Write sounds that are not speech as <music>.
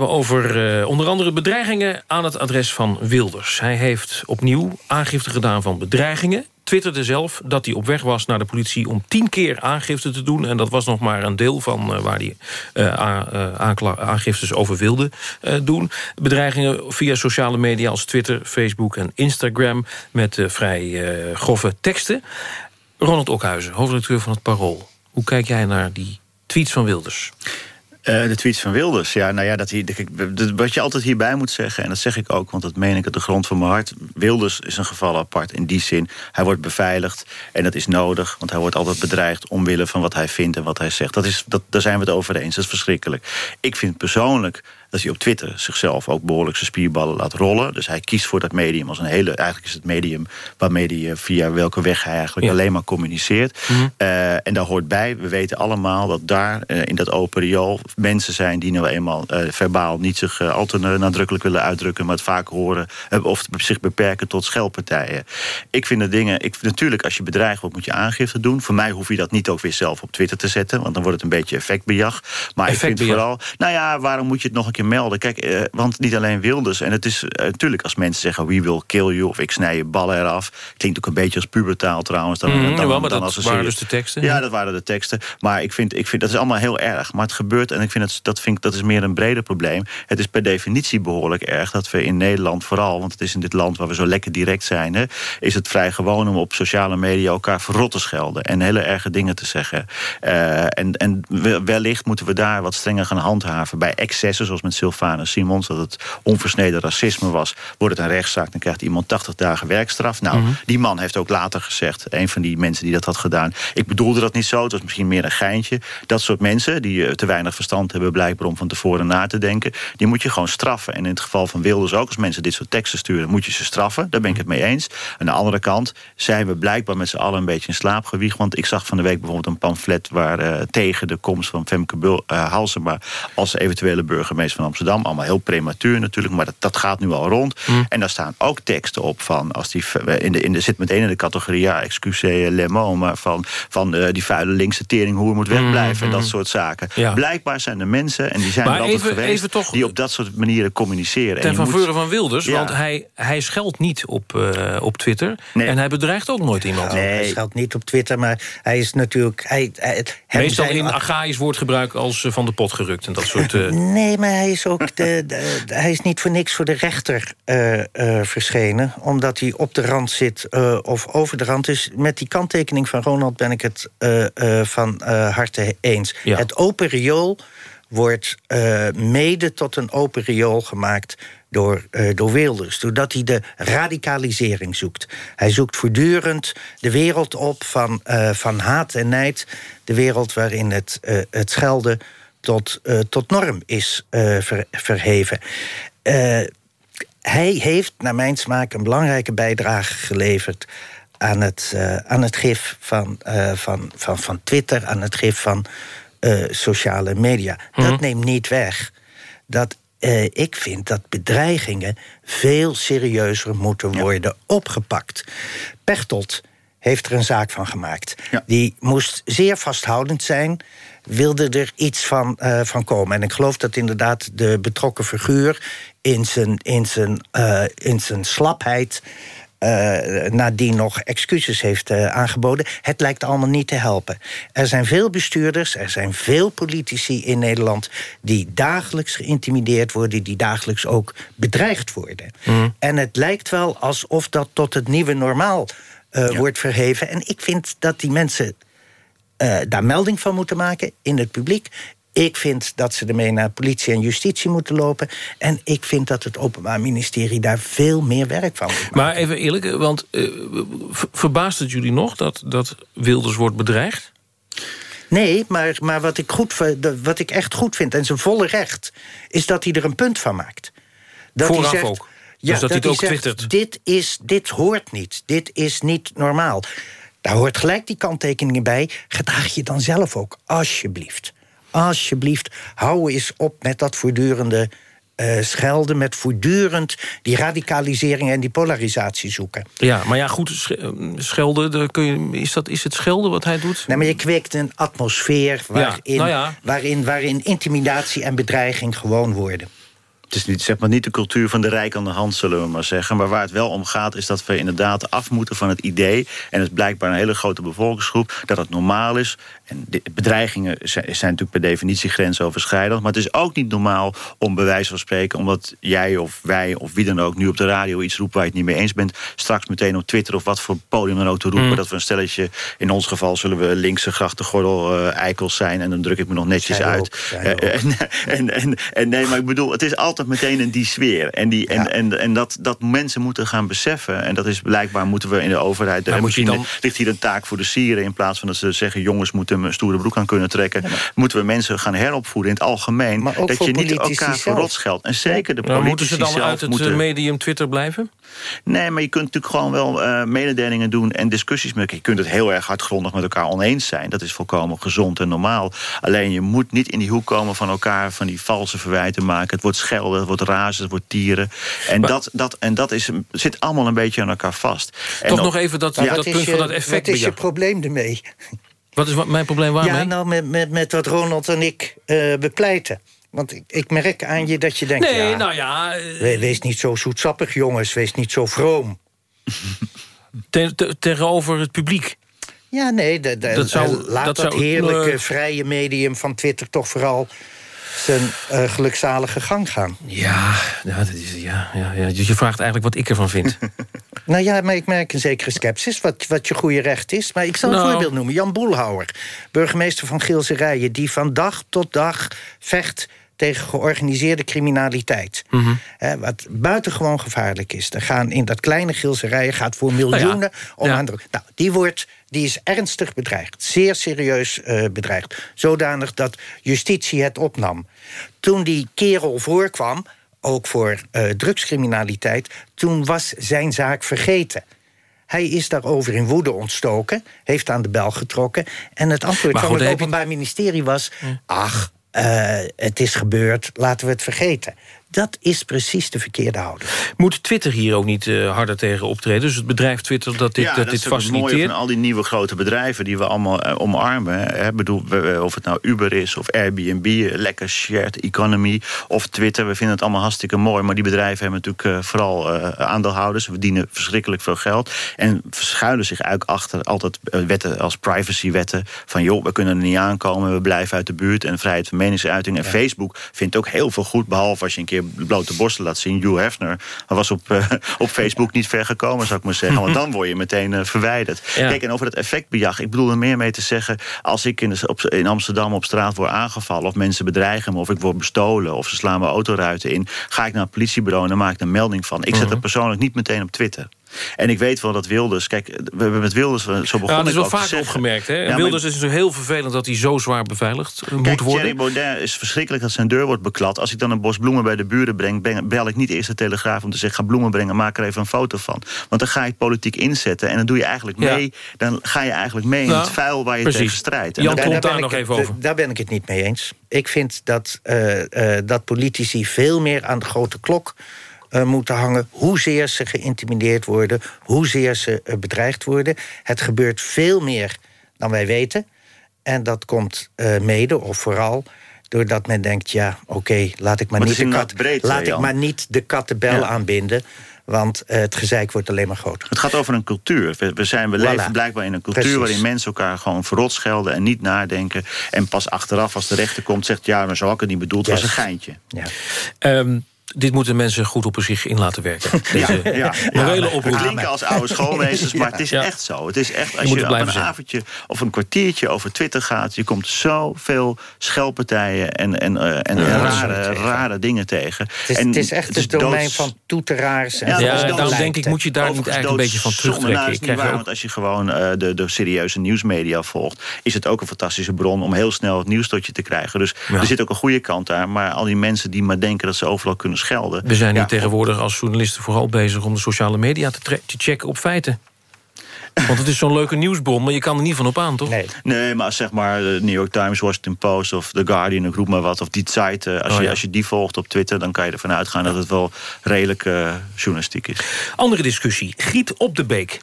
Over uh, onder andere bedreigingen aan het adres van Wilders. Hij heeft opnieuw aangifte gedaan van bedreigingen. Twitterde zelf dat hij op weg was naar de politie om tien keer aangifte te doen. En dat was nog maar een deel van uh, waar hij uh, aangiftes over wilde doen. Bedreigingen via sociale media als Twitter, Facebook en Instagram... met vrij grove teksten. Ronald Okhuizen, hoofdredacteur van het Parool. Hoe kijk jij naar die tweets van Wilders? Uh, de tweets van Wilders. Ja, nou ja, dat hij, wat je altijd hierbij moet zeggen, en dat zeg ik ook, want dat meen ik uit de grond van mijn hart. Wilders is een geval apart in die zin. Hij wordt beveiligd en dat is nodig, want hij wordt altijd bedreigd omwille van wat hij vindt en wat hij zegt. Dat is, dat, daar zijn we het over eens. Dat is verschrikkelijk. Ik vind persoonlijk dat hij op Twitter zichzelf ook behoorlijk zijn spierballen laat rollen. Dus hij kiest voor dat medium als een hele... Eigenlijk is het medium waarmee hij via welke weg hij eigenlijk alleen maar communiceert. Mhm. Eh, en daar hoort bij, we weten allemaal dat daar uh, in dat open riool mensen zijn die nou eenmaal uh, verbaal niet zich al te nadrukkelijk willen uitdrukken, maar het vaak horen of zich beperken tot schelpartijen. Ik vind de dingen, ik, natuurlijk als je bedreigd wordt moet je aangifte doen. Voor mij hoef je dat niet ook weer zelf op Twitter te zetten, want dan wordt het een beetje effectbejag. Maar ik vind vooral, nou ja, waarom moet je het nog een keer melden. Kijk, eh, want niet alleen Wilders. En het is uh, natuurlijk als mensen zeggen... we will kill you of ik snij je ballen eraf. Klinkt ook een beetje als pubertaal trouwens. Dan, mm, dan, maar dan dat waren dus de teksten. Ja, dat waren de teksten. Maar ik vind, ik vind dat is allemaal heel erg. Maar het gebeurt en ik vind het, dat, vind, dat is meer een breder probleem. Het is per definitie behoorlijk erg dat we in Nederland vooral... want het is in dit land waar we zo lekker direct zijn... Hè, is het vrij gewoon om op sociale media elkaar verrot te schelden... en hele erge dingen te zeggen. Uh, en, en wellicht moeten we daar wat strenger gaan handhaven... bij excessen, zoals met Sylvanus Simons... dat het onversneden racisme was, wordt het een rechtszaak... dan krijgt iemand 80 dagen werkstraf. Nou, mhm. die man heeft ook later gezegd... een van die mensen die dat had gedaan... ik bedoelde dat niet zo, het was misschien meer een geintje. Dat soort mensen, die eh, te weinig verstand hebben... blijkbaar om van tevoren na te denken... die moet je gewoon straffen. En in het geval van Wilders ook, als mensen dit soort teksten sturen... moet je ze straffen, daar ben ik het mee eens. Aan de andere kant zijn we blijkbaar met z'n allen... een beetje in slaap gewiegd. Want ik zag van de week bijvoorbeeld een pamflet... waar uh, tegen de komst van Femke Bul, uh, Halsema... als eventuele burgemeester van Amsterdam. Allemaal heel prematuur natuurlijk, maar dat, dat gaat nu al rond. Mm. En daar staan ook teksten op van... Als die, in de, in de, zit meteen in de categorie, ja, excusez le mot... maar van, van uh, die vuile linkse tering, hoe moet wegblijven... en dat mm. soort zaken. Ja. Blijkbaar zijn er mensen, en die zijn maar er altijd even, geweest... Even toch, die op dat soort manieren communiceren. Ten van moet, van Wilders, ja. want hij, hij scheldt niet op, uh, op Twitter... Nee. en hij bedreigt ook nooit iemand. nee, hij scheldt niet op Twitter, maar hij is natuurlijk... Hij, hij, Meestal zijn, in archaïsch woordgebruik als uh, van de pot gerukt en dat soort... <laughs> nee, maar hij is ook de, de, hij is niet voor niks voor de rechter uh, uh, verschenen. Omdat hij op de rand zit uh, of over de rand is. Met die kanttekening van Ronald ben ik het van harte eens. Ja. Het open riool wordt mede tot een open riool gemaakt door, uh, door Wilders. Doordat hij de radicalisering zoekt. Hij zoekt voortdurend de wereld op van, uh, van haat en nijd. De wereld waarin het, uh, het schelden tot, uh, tot norm is uh, ver, verheven. Uh, hij heeft, naar mijn smaak, een belangrijke bijdrage geleverd aan het, aan het gif van, van, van, van Twitter, aan het gif van sociale media. Dat mhm. neemt niet weg dat ik vind dat bedreigingen veel serieuzer moeten worden opgepakt. Pechtold heeft er een zaak van gemaakt. Die moest zeer vasthoudend zijn wilde er iets van, uh, van komen. En ik geloof dat inderdaad de betrokken figuur in zijn, in zijn, uh, in zijn slapheid. Uh, nadien nog excuses heeft uh, aangeboden. Het lijkt allemaal niet te helpen. Er zijn veel bestuurders, er zijn veel politici in Nederland... die dagelijks geïntimideerd worden, die dagelijks ook bedreigd worden. Mm. En het lijkt wel alsof dat tot het nieuwe normaal uh, ja. wordt verheven. En ik vind dat die mensen uh, daar melding van moeten maken in het publiek. Ik vind dat ze ermee naar politie en justitie moeten lopen. En ik vind dat het Openbaar Ministerie daar veel meer werk van moet. Maar even eerlijk, want uh, verbaast het jullie nog dat, dat Wilders wordt bedreigd? Nee, maar, maar wat, ik goed, wat ik echt goed vind, en zijn volle recht... is dat hij er een punt van maakt. Dat Vooraf hij zegt, ook? Ja, dus dat, dat hij het ook zegt, twittert? Dit, is, dit hoort niet, dit is niet normaal. Daar hoort gelijk die kanttekeningen bij. Gedraag je dan zelf ook, alsjeblieft. Alsjeblieft, hou eens op met dat voortdurende uh, schelden... met voortdurend die radicalisering en die polarisatie zoeken. Ja, maar ja, goed, eh, schelden, kun je, is, dat, is het schelden wat hij doet? Nee, maar je kweekt een atmosfeer waarin, ja, nou ja. waarin, waarin intimidatie en bedreiging gewoon worden. Het is niet, zeg maar, niet de cultuur van de rijk aan de hand, zullen we maar zeggen. Maar waar het wel om gaat, is dat we inderdaad af moeten van het idee... en het is blijkbaar een hele grote bevolkingsgroep... dat het normaal is. En de bedreigingen zijn, zijn natuurlijk per definitie grensoverschrijdend... maar het is ook niet normaal om bij wijze van spreken... omdat jij of wij of wie dan ook nu op de radio iets roept... waar je het niet mee eens bent... straks meteen op Twitter of wat voor podium dan ook te roepen... Mm. dat we een stelletje, in ons geval zullen we linkse grachtengordel uh, eikels zijn... en dan druk ik me nog netjes uit. Uh, <laughs> en, en, en nee, maar ik bedoel, het is altijd meteen in die sfeer. En, die, en, en, en dat, dat mensen moeten gaan beseffen. En dat is blijkbaar moeten we in de overheid... Maar misschien dan... ligt hier een taak voor de sieren... in plaats van dat ze zeggen... jongens moeten een stoere broek aan kunnen trekken... moeten we mensen gaan heropvoeden in het algemeen... dat je niet elkaar verrot scheldt. En zeker de politici Moeten ze dan uit het moeten... medium Twitter blijven? Nee, maar je kunt natuurlijk gewoon wel uh, mededelingen doen... en discussies met Je kunt het heel erg hardgrondig met elkaar oneens zijn. Dat is volkomen gezond en normaal. Alleen je moet niet in die hoek komen van elkaar... van die valse verwijten maken. Het wordt het wordt razen, het wordt tieren. En, dat, dat, en dat is, zit allemaal een beetje aan elkaar vast. En Toch nog even dat, dat punt van dat effect. Wat is je probleem ermee? Wat is mijn probleem waarmee? Ja, nou, met, met, met wat Ronald en ik uh, bepleiten. Want ik, ik, merk aan je dat je denkt... Nee, ja, nou ja... Uh... Wees niet zo zoetsappig, jongens. Wees niet zo vroom. <laughs> Ten, te, tegenover het publiek. Ja, nee, de, de, dat zou, laat dat, dat zou, heerlijke, uh... vrije medium van Twitter toch vooral zijn uh, gelukzalige gang gaan. Ja, ja, dat is, ja, ja, ja, dus je vraagt eigenlijk wat ik ervan vind. <laughs> nou ja, maar ik merk een zekere sceptisch, wat, wat je goede recht is. Maar ik zal een nou. voorbeeld noemen. Jan Boelhouwer, burgemeester van Geelse Rijen... die van dag tot dag vecht tegen georganiseerde criminaliteit. Mm -hmm. wat buitengewoon gevaarlijk is. Er gaan in dat kleine Gilserijen gaat voor miljoenen nou ja. om ja. aan de... Nou, die, wordt, die is ernstig bedreigd. Zeer serieus uh, bedreigd. Zodanig dat justitie het opnam. Toen die kerel voorkwam, ook voor uh, drugscriminaliteit... toen was zijn zaak vergeten. Hij is daarover in woede ontstoken, heeft aan de bel getrokken... en het antwoord maar van goed, het Openbaar. Ministerie was... ach, uh, het is gebeurd, laten we het vergeten. Dat is precies de verkeerde houding. Moet Twitter hier ook niet uh, harder tegen optreden? Dus het bedrijf Twitter dat dit, ja, dat, dat dit faciliteert? Ja, van al die nieuwe grote bedrijven die we allemaal uh, omarmen. Hè. Bedoel, of het nou Uber is of Airbnb, lekker shared economy... of Twitter, we vinden het allemaal hartstikke mooi... maar die bedrijven hebben natuurlijk uh, vooral aandeelhouders. We dienen verschrikkelijk veel geld. En verschuilen zich eigenlijk achter altijd wetten als privacywetten... van joh, we kunnen er niet aankomen, we blijven uit de buurt... en vrijheid van meningsuiting. En ja. Facebook vindt ook heel veel goed, behalve als je een keer blote borsten laat zien. Hugh Hefner was op, uh, <laughs> op Facebook niet ver gekomen, zou ik maar zeggen. Want dan word je meteen uh, verwijderd. Ja. Kijk, en over het effectbejag. Ik bedoel er meer mee te zeggen... als ik in, de, op, in Amsterdam op straat word aangevallen... of mensen bedreigen me, of ik word bestolen... of ze slaan mijn autoruiten in... ga ik naar het politiebureau en dan maak ik een melding van. Ik zet het persoonlijk niet meteen op Twitter. En ik weet wel dat Wilders... Kijk, we hebben met Wilders zo begonnen. Ja, dat is wel vaak opgemerkt. Hè? Ja, Wilders maar, is zo heel vervelend dat hij zo zwaar beveiligd kijk, moet worden. Thierry Baudet is verschrikkelijk dat zijn deur wordt beklad. Als ik dan een bos bloemen bij de buren breng... bel ik niet eerst de Telegraaf om te zeggen... ga bloemen brengen, maak er even een foto van. Want dan ga je politiek inzetten. En dan doe je eigenlijk mee, ja. dan ga je eigenlijk mee in het vuil waar je precies. tegen strijdt. Jan komt daar, daar nog even over. Daar ben ik het niet mee eens. Ik vind dat, uh, uh, dat politici veel meer aan de grote klok uh, moeten hangen. Hoezeer ze geïntimideerd worden. Hoezeer ze uh, bedreigd worden. Het gebeurt veel meer dan wij weten. En dat komt uh, mede of vooral doordat men denkt... ja, oké, okay, laat ik maar, maar niet, de kat, breed, laat ik maar niet de kattenbel ja. aanbinden... Want uh, het gezeik wordt alleen maar groter. Het gaat over een cultuur. We, we zijn, we voilà. leven blijkbaar in een cultuur Precies. waarin mensen elkaar gewoon verrot schelden en niet nadenken. En pas achteraf, als de rechter komt, zegt ja, maar zo had ik het niet bedoeld, yes. was een geintje. Ja. Um, dit moeten mensen goed op zich in laten werken. <laughs> Deze ja, ja, morele oproep. We klinken als oude schoolmeesters, maar <laughs> het is ja. echt zo. Het is echt, als je, je op een zijn. avondje of een kwartiertje over Twitter gaat... je komt zoveel schelpartijen en, en, uh, en ja, rare, rare dingen tegen. Het is, en het is echt het, het domein doods... van toeteraars. En ja, ja daarom denk ik, moet je daar niet eigenlijk een beetje van terugtrekken. Is niet waar, ook... want als je gewoon uh, de, de serieuze nieuwsmedia volgt... is het ook een fantastische bron om heel snel het nieuws tot je te krijgen. Dus er zit ook een goede kant daar. Maar al die mensen die maar denken dat ze overal kunnen schelden. We zijn nu ja. tegenwoordig als journalisten vooral bezig... om de sociale media te, te checken op feiten. Want het is zo'n leuke nieuwsbron, maar je kan er niet van op aan, toch? Nee, nee maar zeg maar de New York Times, Washington Post of The Guardian, ik roep maar wat, of die site. Als, oh, je, ja. als je die volgt op Twitter, dan kan je ervan uitgaan dat het wel redelijk uh, journalistiek is. Andere discussie. Giet op de Beek